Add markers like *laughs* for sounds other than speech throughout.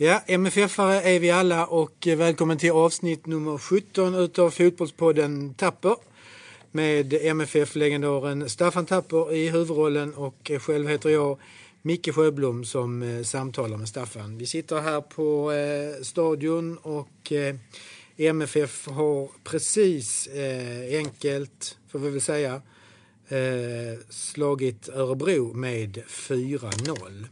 Ja, MFF-are är vi alla och välkommen till avsnitt nummer 17 utav Fotbollspodden Tapper. Med MFF-legendaren Staffan Tapper i huvudrollen och själv heter jag Micke Sjöblom som eh, samtalar med Staffan. Vi sitter här på eh, stadion och eh, MFF har precis eh, enkelt, får vi väl säga, eh, slagit Örebro med 4-0.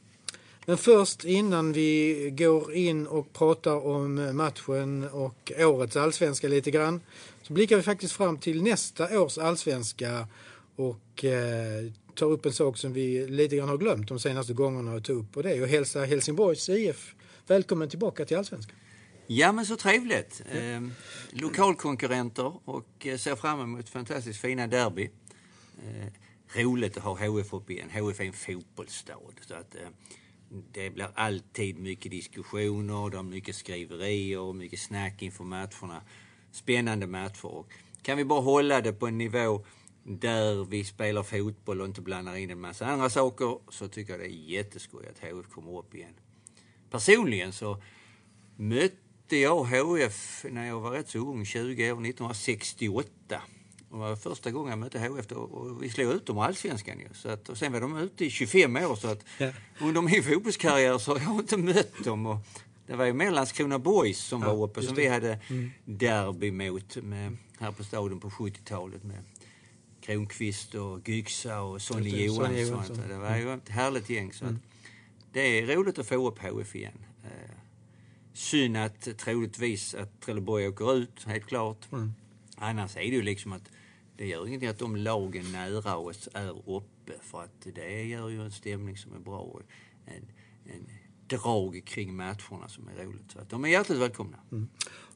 Men först innan vi går in och pratar om matchen och årets allsvenska lite grann så blickar vi faktiskt fram till nästa års allsvenska och eh, tar upp en sak som vi lite grann har glömt de senaste gångerna att ta upp och det är att hälsa Helsingborgs IF välkommen tillbaka till allsvenskan. Ja, men så trevligt. Eh, lokalkonkurrenter och eh, ser fram emot fantastiskt fina derby. Eh, roligt att ha HF uppe igen. HF är en fotbollsstad. Så att, eh, det blir alltid mycket diskussioner, det är mycket skriverier och mycket snack inför matcherna. Spännande matcher. Och kan vi bara hålla det på en nivå där vi spelar fotboll och inte blandar in en massa andra saker så tycker jag det är jätteskoj att HF kommer upp igen. Personligen så mötte jag HF när jag var rätt så ung, 20 år, 1968. Det var första gången jag mötte HF då, och vi slog ut dem i Allsvenskan ju. Så att, och sen var de ute i 25 år så att ja. under min fotbollskarriär så har jag inte mött dem. Och det var ju mer Landskrona Boys som ja, var uppe som vi hade mm. derby mot med, här på Stadion på 70-talet med Kronqvist och Gyxa och Sonny Johansson. Johansson. Det var ju ett härligt gäng. Så mm. det är roligt att få upp HF igen. Eh, synd att troligtvis att Trelleborg åker ut, helt klart. Mm. Annars är det ju liksom att det gör ingenting att de lagen nära oss är uppe för att det gör ju en stämning som är bra och en, en drag kring matcherna som är roligt. Så att de är hjärtligt välkomna. Mm.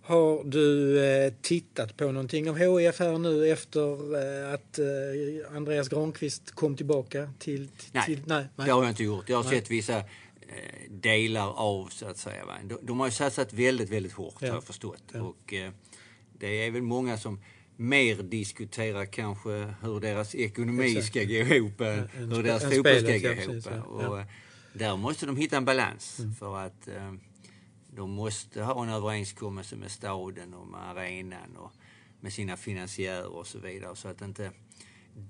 Har du eh, tittat på någonting av HIF här nu efter eh, att eh, Andreas Granqvist kom tillbaka till... nej, till, nej, nej, det har jag inte gjort. Jag har nej. sett vissa delar av så att säga. De, de har ju satsat väldigt, väldigt hårt ja. har jag förstått. Ja. Och, det är väl många som mer diskuterar kanske hur deras ekonomi Exakt. ska gå ihop, en, hur deras fotboll ska gå ihop. Ja. Och, där måste de hitta en balans mm. för att eh, de måste ha en överenskommelse med staden och med arenan och med sina finansiärer och så vidare så att inte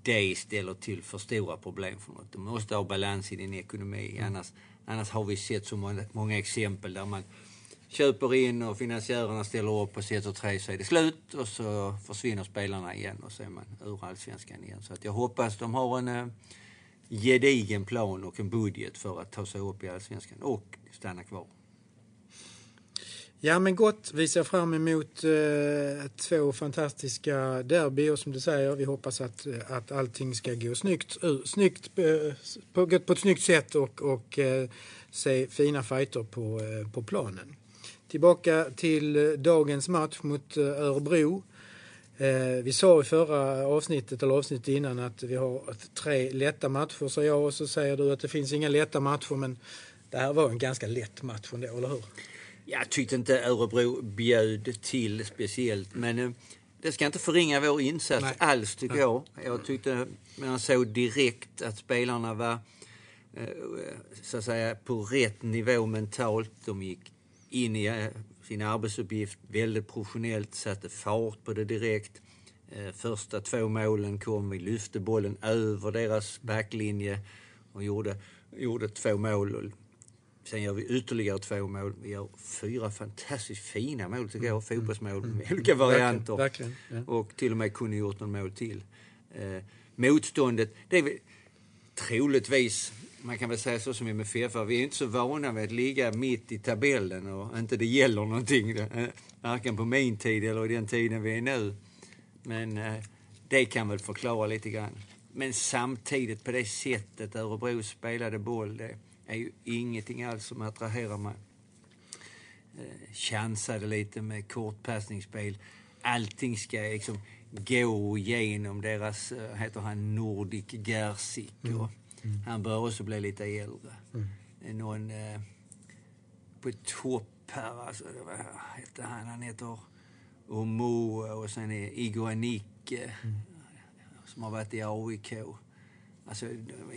det ställer till för stora problem för något. De måste ha balans i din ekonomi mm. annars, annars har vi sett så många, många exempel där man köper in och finansiärerna ställer upp och sätter tre så är det slut och så försvinner spelarna igen och så är man ur allsvenskan igen. Så att jag hoppas de har en eh, gedigen plan och en budget för att ta sig upp i allsvenskan och stanna kvar. Ja men gott, vi ser fram emot eh, två fantastiska derby och som du säger, vi hoppas att, eh, att allting ska gå snyggt, uh, snyggt uh, på, på ett snyggt sätt och, och uh, se fina fighter på, uh, på planen. Tillbaka till dagens match mot Örebro. Eh, vi sa i förra avsnittet, eller avsnittet innan, att vi har tre lätta matcher, sa jag. Och så säger du att det finns inga lätta matcher, men det här var en ganska lätt match ändå, eller hur? Jag tyckte inte Örebro bjöd till speciellt, men eh, det ska inte förringa vår insats Nej. alls, tycker Nej. jag. Jag tyckte man såg direkt att spelarna var eh, så att säga på rätt nivå mentalt. De gick in i eh, sin arbetsuppgift väldigt professionellt, satte fart på det direkt. Eh, första två målen kom, vi lyfte bollen över deras backlinje och gjorde, gjorde två mål. Sen gör vi ytterligare två mål. Vi gör fyra fantastiskt fina mål tycker jag, mm. fotbollsmål med mm. olika varianter. Verkligen, verkligen, ja. Och till och med kunde gjort någon mål till. Eh, motståndet, det är troligtvis man kan väl säga så som MFF, vi är inte så vana vid att ligga mitt i tabellen och inte det gäller någonting. Eh, varken på min tid eller i den tiden vi är nu. Men eh, det kan väl förklara lite grann. Men samtidigt på det sättet Örebro spelade boll, det är ju ingenting alls som attraherar mig. Eh, chansade lite med kortpassningsspel. Allting ska liksom gå igenom deras, heter han, Nordic Gersik. Mm. Mm. Han börjar också bli lite äldre. Mm. Någon eh, på topp här, alltså, vad heter han? Han heter Omo och sen är Igor Anicke mm. som har varit i AIK. Alltså,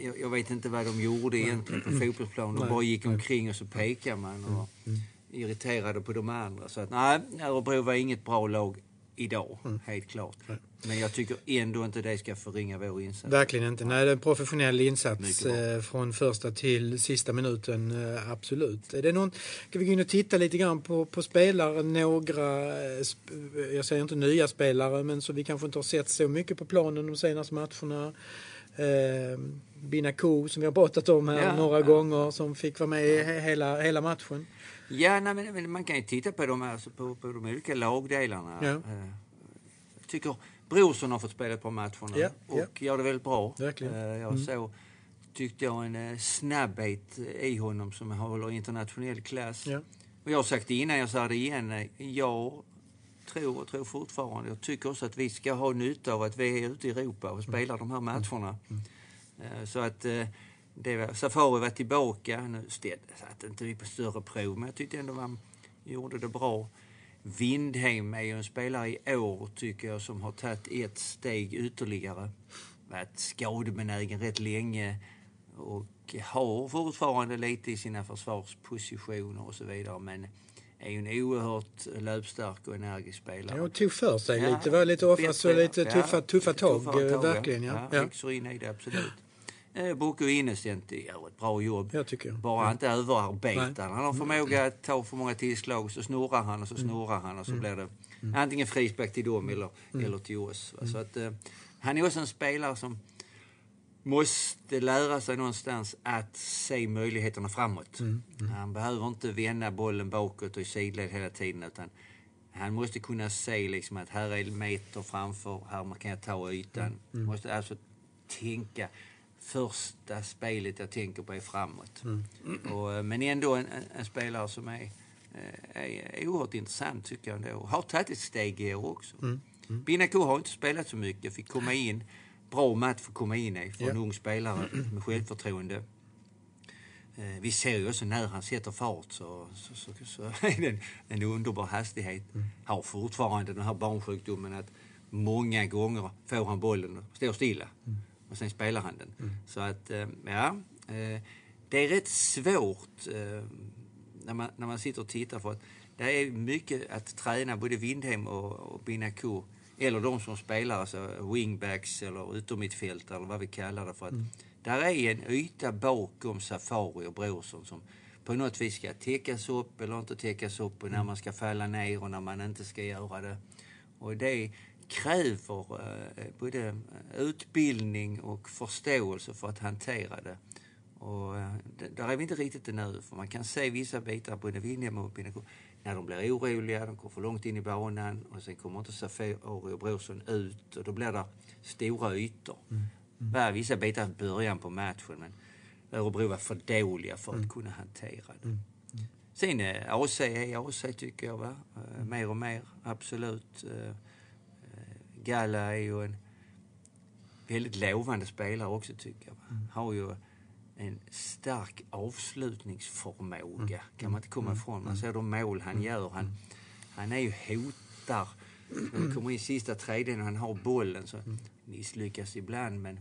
jag, jag, vet inte vad de gjorde egentligen på fotbollsplanen. De bara gick omkring och så pekade man. Och, mm. irriterade på de andra. Så att nej, Örebro var inget bra lag idag, Mm. helt klart. Men jag tycker ändå inte det ska förringa vår insats. Verkligen inte. Nej, det är en professionell insats eh, från första till sista minuten. eh, Absolut. Är det någon, ska vi gå in och titta lite grann på, på spelare? Några, eh, jag säger inte nya spelare, men så vi kanske inte har sett så mycket på planen de senaste matcherna. Eh, Binaku som vi har pratat om här Ja, några ja. gånger som fick vara med he- hela, hela matchen. Ja, nej, men, man kan ju titta på, dem, alltså, på, på de olika lagdelarna. Ja. Eh, Jag tycker Brorsson har fått spela på matcherna Ja, och ja. gör det väldigt bra. Verkligen. Eh, Jag Mm. såg, tyckte jag, en eh, snabbhet i honom som håller internationell klass. Ja. Och jag har sagt det innan, jag säger det igen. eh, Jag tror och tror fortfarande, jag tycker också att vi ska ha nytta av att vi är ute i Europa och spelar de här matcherna. Eh, Så att eh, var, Safari var tillbaka. Nu satt inte vi på större prov, men jag tyckte ändå man gjorde det bra. Windheim är ju en spelare i år, tycker jag, som har tagit ett steg ytterligare. Varit skadebenägen rätt länge och har fortfarande lite i sina försvarspositioner och så vidare. Men är ju en oerhört löpstark och energisk spelare. Ja, och tog för sig Ja, lite. Var lite bättre, och lite tuffa, tuffa tag. Eh, verkligen. Ja. Ja, Ja. in i det, absolut. Eh, Boko Innocent gör ett bra jobb. Jag tycker jag. Bara Ja. inte överarbetad. Nej. Han har förmåga att ta för många tillslag, så snurrar han och så snurrar han och så blir det antingen frispark till dem eller, eller till oss. va. Så att, eh, han är också en spelare som måste lära sig någonstans att se möjligheterna framåt. Han behöver inte vända bollen bakåt och i sidled hela tiden utan han måste kunna se liksom att här är meter framför, här kan jag ta ytan. Måste alltså tänka första spelet jag tänker på är framåt. Och, eh, men ändå en, en, spelare som är, eh, är oerhört intressant tycker jag ändå. Har tagit ett steg i år också. Mm. Binaku har inte spelat så mycket, fick komma in. Bra match för att komma in i för en ung spelare med självförtroende. Eh, Vi ser ju också när han sätter fart så, så, så, så är det en, en underbar hastighet. Har fortfarande den här barnsjukdomen att många gånger får han bollen och står stilla. Och sen spelar han den. Så att, eh, ja. eh, Det är rätt svårt när man, när man sitter och tittar för att det är mycket att träna både Windhem och, och Binaku eller de som spelar, alltså wingbacks eller utommittfältare eller vad vi kallar det för. att Där är en yta bakom Safari och Brorsson som på något vis ska täckas upp eller inte täckas upp och när man ska falla ner och när man inte ska göra det. Och det kräver eh, både utbildning och förståelse för att hantera det. Och eh, där är vi inte riktigt ännu, för man kan se vissa bitar, både Windhem och Binaku, när de blir oroliga, de går för långt in i banan och sen kommer inte Safari och Brorsson ut och då blir det stora ytor. Det var vissa bitar i början på matchen, men Örebro var för dåliga för att kunna hantera det. Sen eh, AC är AC tycker jag, va? Eh, mer och mer, absolut. Eh, Galla är ju en väldigt lovande spelare också tycker jag. Va? Har ju en stark avslutningsförmåga, kan man inte komma ifrån. Man ser de mål han gör. Han, han är ju hotar. När det kommer in sista tredjedelen och han har bollen så misslyckas ibland men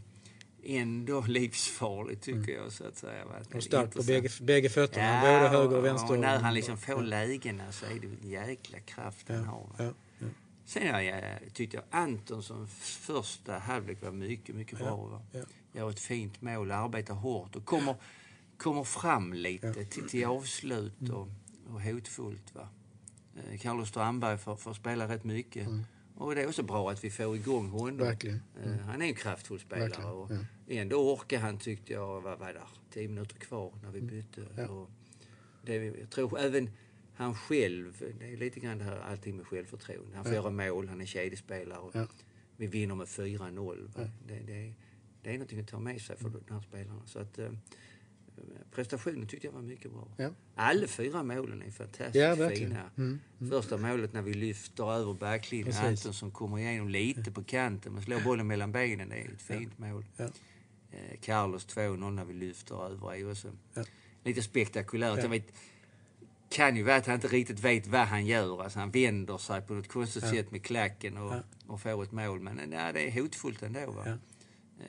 ändå *laughs* livsfarlig tycker jag så att säga. Och stark på bägge, bägge fötterna. både höger och vänster. Och när han liksom får lägena så är det en jäkla kraft han har. Ja, ja. Sen jag, tyckte jag Antonsson första halvlek var mycket, mycket bra. Va? Ja. Gör ett fint mål, arbetar hårt och kommer, kommer fram lite till, till avslut Mm. och, och hotfullt. Va? Eh, Carlos Strandberg får, får spela rätt mycket. Och det är också bra att vi får igång honom. Mm. Eh, Han är en kraftfull spelare. Verkligen, Och ja. Ändå orkar han, tyckte jag, vad var där, tio minuter kvar när vi bytte. Mm. Ja. Och det, jag tror även han själv, det är lite grann det här allting med självförtroende. Han får göra mål, han är kedjespelare. Och Ja. Vi vinner med 4-0. va. Det, det, det är någonting att ta med sig för Mm. de här spelarna. Så att, eh, prestationen tyckte jag var mycket bra. Ja. Alla fyra målen är fantastiskt Ja, fina. Mm, Första målet när vi lyfter över backlinjen. Anton som kommer igenom lite på kanten men slår bollen mellan benen. Det är ett fint mål. Ja. Eh, Carlos 2-0 när vi lyfter över är också Ja. lite spektakulärt. Ja. Jag vet, kan ju vara att han inte riktigt vet vad han gör. Alltså han vänder sig på något konstigt sätt med klacken och, Ja. och får ett mål. Men nej, det är hotfullt ändå. Va? Ja. Eh,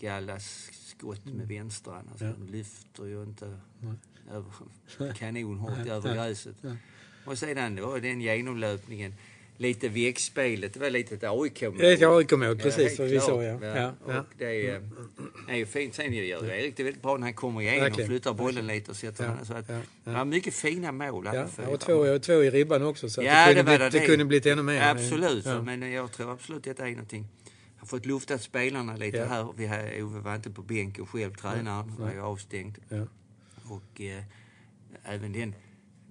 Gallas skott med vänstran. Alltså, Ja. De lyfter ju inte Nej. över, kanonhårt Nej, över gräset. nej. Och sedan då den genomlöpningen. Lite vägspelet, det var lite ett AIK-mål. Det ett AIK-mål, precis, vad vi sa, ja. Ja, Och ja. det är, är ju fint. Sen gör ju Erik det väldigt bra när han kommer igenom, Verkligen. flyttar bollen lite och sätter Ja, den. Så att, ja, ja. ja, mycket fina mål. alla Ja, och två, två i ribban också, så att Ja, det, det kunde var blivit, det. det kunde blivit ännu mer. Absolut, Ja. men jag tror absolut detta är någonting. Har fått luftat spelarna lite Ja. här. Vi har, Ove var inte på bänken själv, tränaren var ju avstängd. Ja. Och eh, även den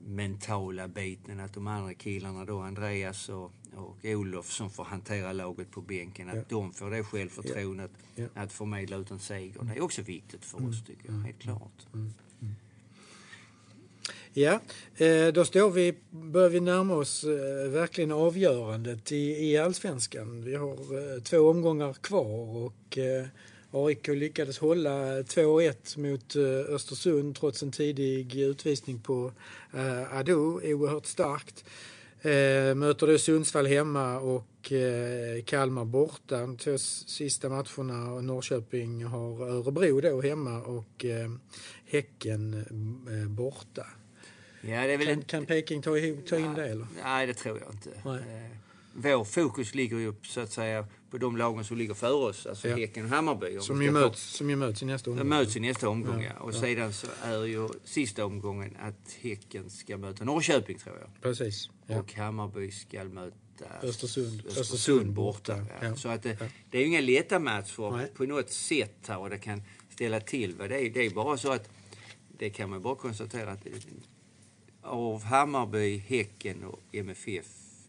mentala biten att de andra killarna då, Andreas och, och Olof som får hantera laget på bänken, att Ja. de får det självförtroendet Ja. att förmedla ut en seger. Det är också viktigt för oss tycker jag, helt klart. Ja, eh, då står vi, börjar vi närma oss eh, verkligen avgörandet i, i allsvenskan. Vi har eh, två omgångar kvar och AIK lyckades hålla 2-1 mot Östersund trots en tidig utvisning på Ado. Oerhört starkt. Möter då Sundsvall hemma och Kalmar borta. De två sista matcherna Norrköping har Örebro då hemma och Häcken borta. Ja, det är väl Kan, en, kan Peking ta, ta in det eller? Nej, det tror jag inte. Nej. Eh, Vår fokus ligger ju så att säga på de lagen som ligger före oss, alltså Ja. Häcken och Hammarby. om Som ju, möts, som ju möts i nästa omgång. möts i nästa omgång, Ja, ja. Och ja. sedan så är ju sista omgången att Häcken ska möta Norrköping, tror jag. Precis. Ja. Och Hammarby ska möta Östersund. Östersund, borta. Ja. ja. Så att det, Ja. det är ju inga lätta matcher Nej. på något sätt här och det kan ställa till. Det är, det är bara så att det kan man bara konstatera att av Hammarby, Häcken och MFF,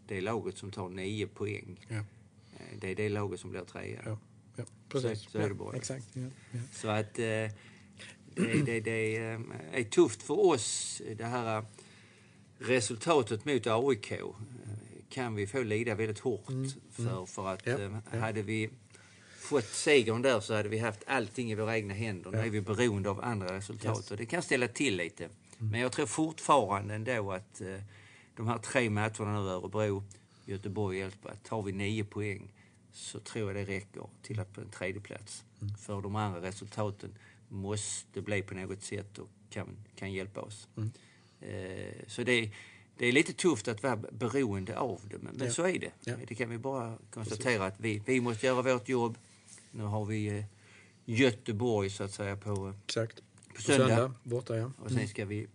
det är laget som tar nio poäng. Ja. Eh, Det är det laget som blir trea. Ja. Ja. Precis. Så- så är det bara. Exakt. Så att eh, det, det, det eh, är tufft för oss, det här resultatet mot AIK kan vi få lida väldigt hårt för. För att Mm. Ja, eh, ja. hade vi fått segern där så hade vi haft allting i våra egna händer. Nu är vi beroende av andra resultat Yes. och det kan ställa till lite. Men jag tror fortfarande ändå att eh, de här tre matcherna nu, Örebro, Göteborg och Elfsborg, tar vi nio poäng så tror jag det räcker till att på en tredje plats. Mm. För de andra resultaten måste bli på något sätt och kan, kan hjälpa oss. Mm. Eh, så det, det är lite tufft att vara beroende av det, men, men Ja. så är det. Ja. Det kan vi bara konstatera att vi, vi måste göra vårt jobb. Nu har vi eh, Göteborg så att säga på, eh, Exakt. På söndag. söndag. Borta, ja. Och sen ska vi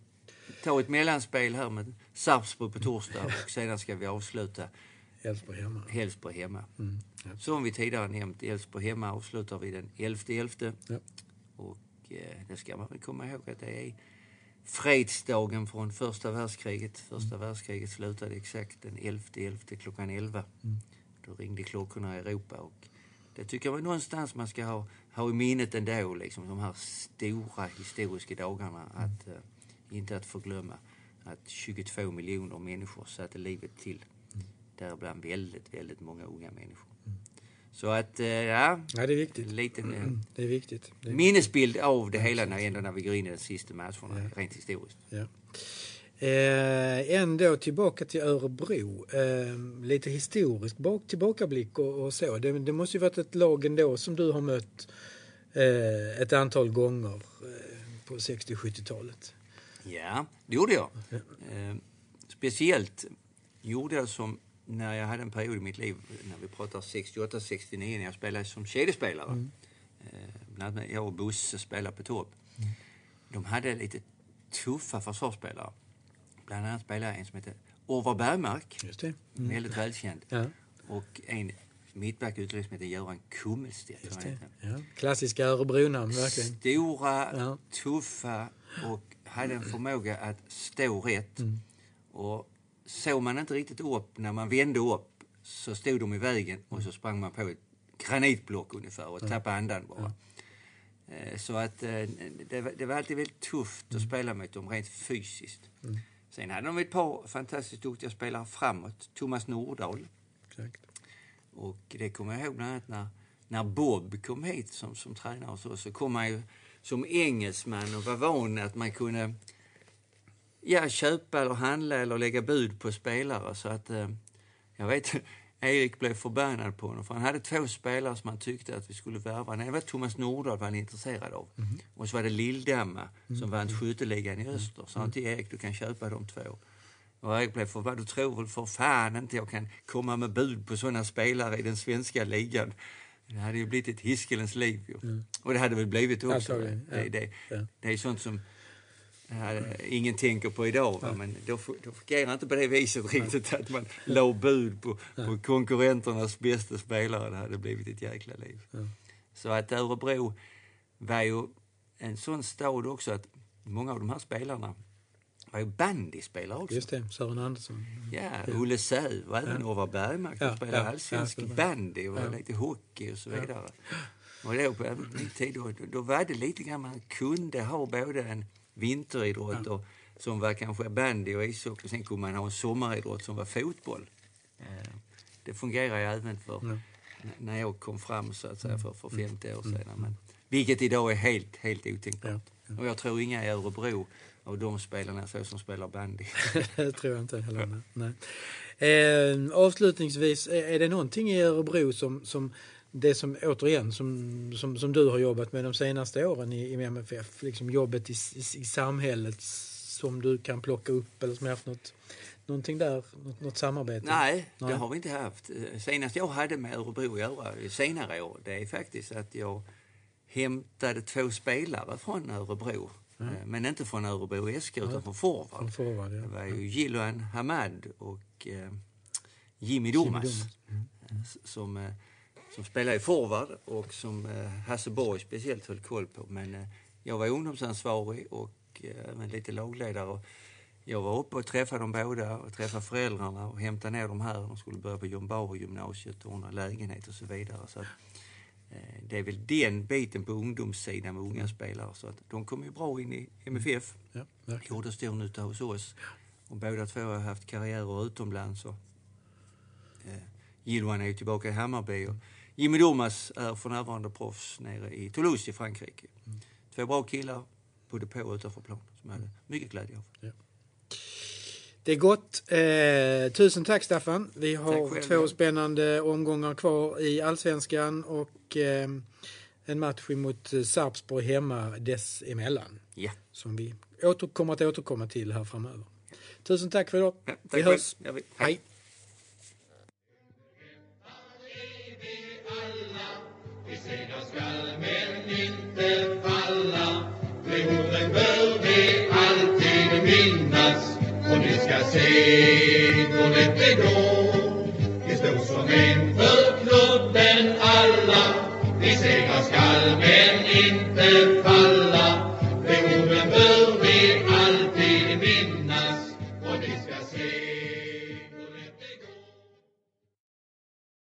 ta ett mellanspel här med Sarpsborg på torsdag *laughs* och sedan ska vi avsluta Elfsborg hemma. Hälsborg hemma. Mm. Ja. Som vi tidigare nämnt, Elfsborg hemma avslutar vi den 11.11. Ja. Och eh, det ska man väl komma ihåg att det är fredsdagen från första världskriget. Första världskriget slutade exakt den 11.11 klockan 11. Mm. Då ringde klockorna i Europa och det tycker jag någonstans man ska ha, ha i minnet ändå, liksom de här stora historiska dagarna. Att, eh, inte att förglömma att 22 miljoner människor satte livet till. Däribland väldigt, väldigt många unga människor. Så att, eh, ja, ja, det är viktigt. en liten eh, Det är viktigt. Det är minnesbild av det hela när, ändå när vi går in i de sista matcherna, rent historiskt. Ja. Eh, ändå tillbaka till Örebro. Eh, lite historisk bak, tillbakablick och, och så. Det, det måste ju varit ett lag ändå som du har mött eh, ett antal gånger eh, på 60-70-talet. Ja, det gjorde jag. Eh, speciellt gjorde jag som när jag hade en period i mitt liv, när vi pratar 68-69, när jag spelade som kedjespelare. Eh, bland annat jag och Bosse spelade på topp. De hade lite tuffa försvarsspelare. Bland annat spelade en som hette Orvar Bergmark, Just det. väldigt välkänd. Ja, Och en mittback som heter Göran Kummelstedt. jag. Ja. Klassiska Örebro-namn, verkligen. Stora, Ja. tuffa och hade en förmåga att stå rätt. Mm. Och såg man inte riktigt upp när man vände upp så stod de i vägen och så sprang man på ett granitblock ungefär och tappade andan bara. Eh, Så att eh, det, var- alltid väldigt tufft Mm. att spela mot dem rent fysiskt. Sen hade de ett par fantastiskt duktiga spelare framåt. Thomas Nordahl Exakt. och det kommer jag ihåg bland annat när, när Bob kom hit som, som tränare och så, så kom han ju som engelsman och var van att man kunde ja, köpa eller handla eller lägga bud på spelare. Så att eh, jag vet Erik blev förbannad på honom för han hade två spelare som han tyckte att vi skulle värva. Det var Thomas Nordahl var han intresserad av. Mhm. Och så var det Lilldamma Mm. som vann skytteligan i öster. Så han till Erik, du kan köpa de två. Och Erik blev förbannad. Du tror väl för fan inte jag kan komma med bud på sådana spelare i den svenska ligan. Det hade ju blivit ett hiskelens liv ju. Och det hade väl blivit också. Ja. Det, det, Ja. det är sånt som ingen tänker på idag. Va? Men då, då fungerar inte på det viset riktigt att man la bud på, på konkurrenternas bästa spelare. Det hade blivit ett jäkla liv. Så att Örebro var ju en sån stad också att många av de här spelarna var ju bandyspelare också. Just det, Sören Andersson. Ja, Olle Säv och även Orvar Bergmark som Ja, spelade ja, allsvensk ja, bandy och lite hockey och så vidare. Och då på min tid då, då var det lite grann man kunde ha både en vinteridrott och, som var kanske bandy och ishockey. Sen kunde man ha en sommaridrott som var fotboll. Eh, Det fungerar ju även för n- när jag kom fram så att säga för, för 50 år sedan. Men, vilket idag är helt, helt otänkbart. Och jag tror inga i Örebro av de spelarna så som spelar bandy. *laughs* det tror jag inte heller. Nej. Eh, avslutningsvis, är är det någonting i Örebro som, som det som återigen som, som, som du har jobbat med de senaste åren i, i MFF, liksom jobbet i, i, i samhället som du kan plocka upp eller som har haft något, någonting där, något, något samarbete? Nej, Nej. det har vi inte haft. Eh, Senast jag hade med Örebro att göra senare år, det är faktiskt att jag hämtade två spelare från Örebro. Eh, Men inte från Örebro SK utan från forward. Från forward, ja. Det var ju Jiloan Hamad och eh, Jimmy Domas. Domas. eh, s- Som, eh, som spelade i forward och som eh, Hasse Borg speciellt höll koll på. Men eh, jag var ungdomsansvarig och eh, även lite lagledare. Och jag var uppe och träffade dem båda och träffade föräldrarna och hämtade ner dem här. De skulle börja på John Bauer gymnasiet och ordna lägenhet och så vidare. Så att, eh, det är väl den biten på ungdomssidan med unga spelare. Så att de kom ju bra in i MFF Ja, verkligen. gjorde stor nytta hos oss. Och båda två har haft karriärer utomlands. Och, eh, Gilwan är ju tillbaka i Hammarby och Jimmy Domas är för närvarande proffs nere i Toulouse i Frankrike. Två bra killar, både på och utanför plan, som jag hade mycket glädje av. Det är gott. Eh, tusen tack Staffan. Vi har två spännande omgångar kvar i Allsvenskan och eh, en match mot eh, Sarpsborg hemma dessemellan. Ja, Som vi åter, kommer att återkomma till här framöver. Tusen tack för idag. ja tack vi hörs. Ja, vi- Hej. Vi ska se hur lätt det går Vi står som en för klubben alla. Vi segrar skall men inte falla.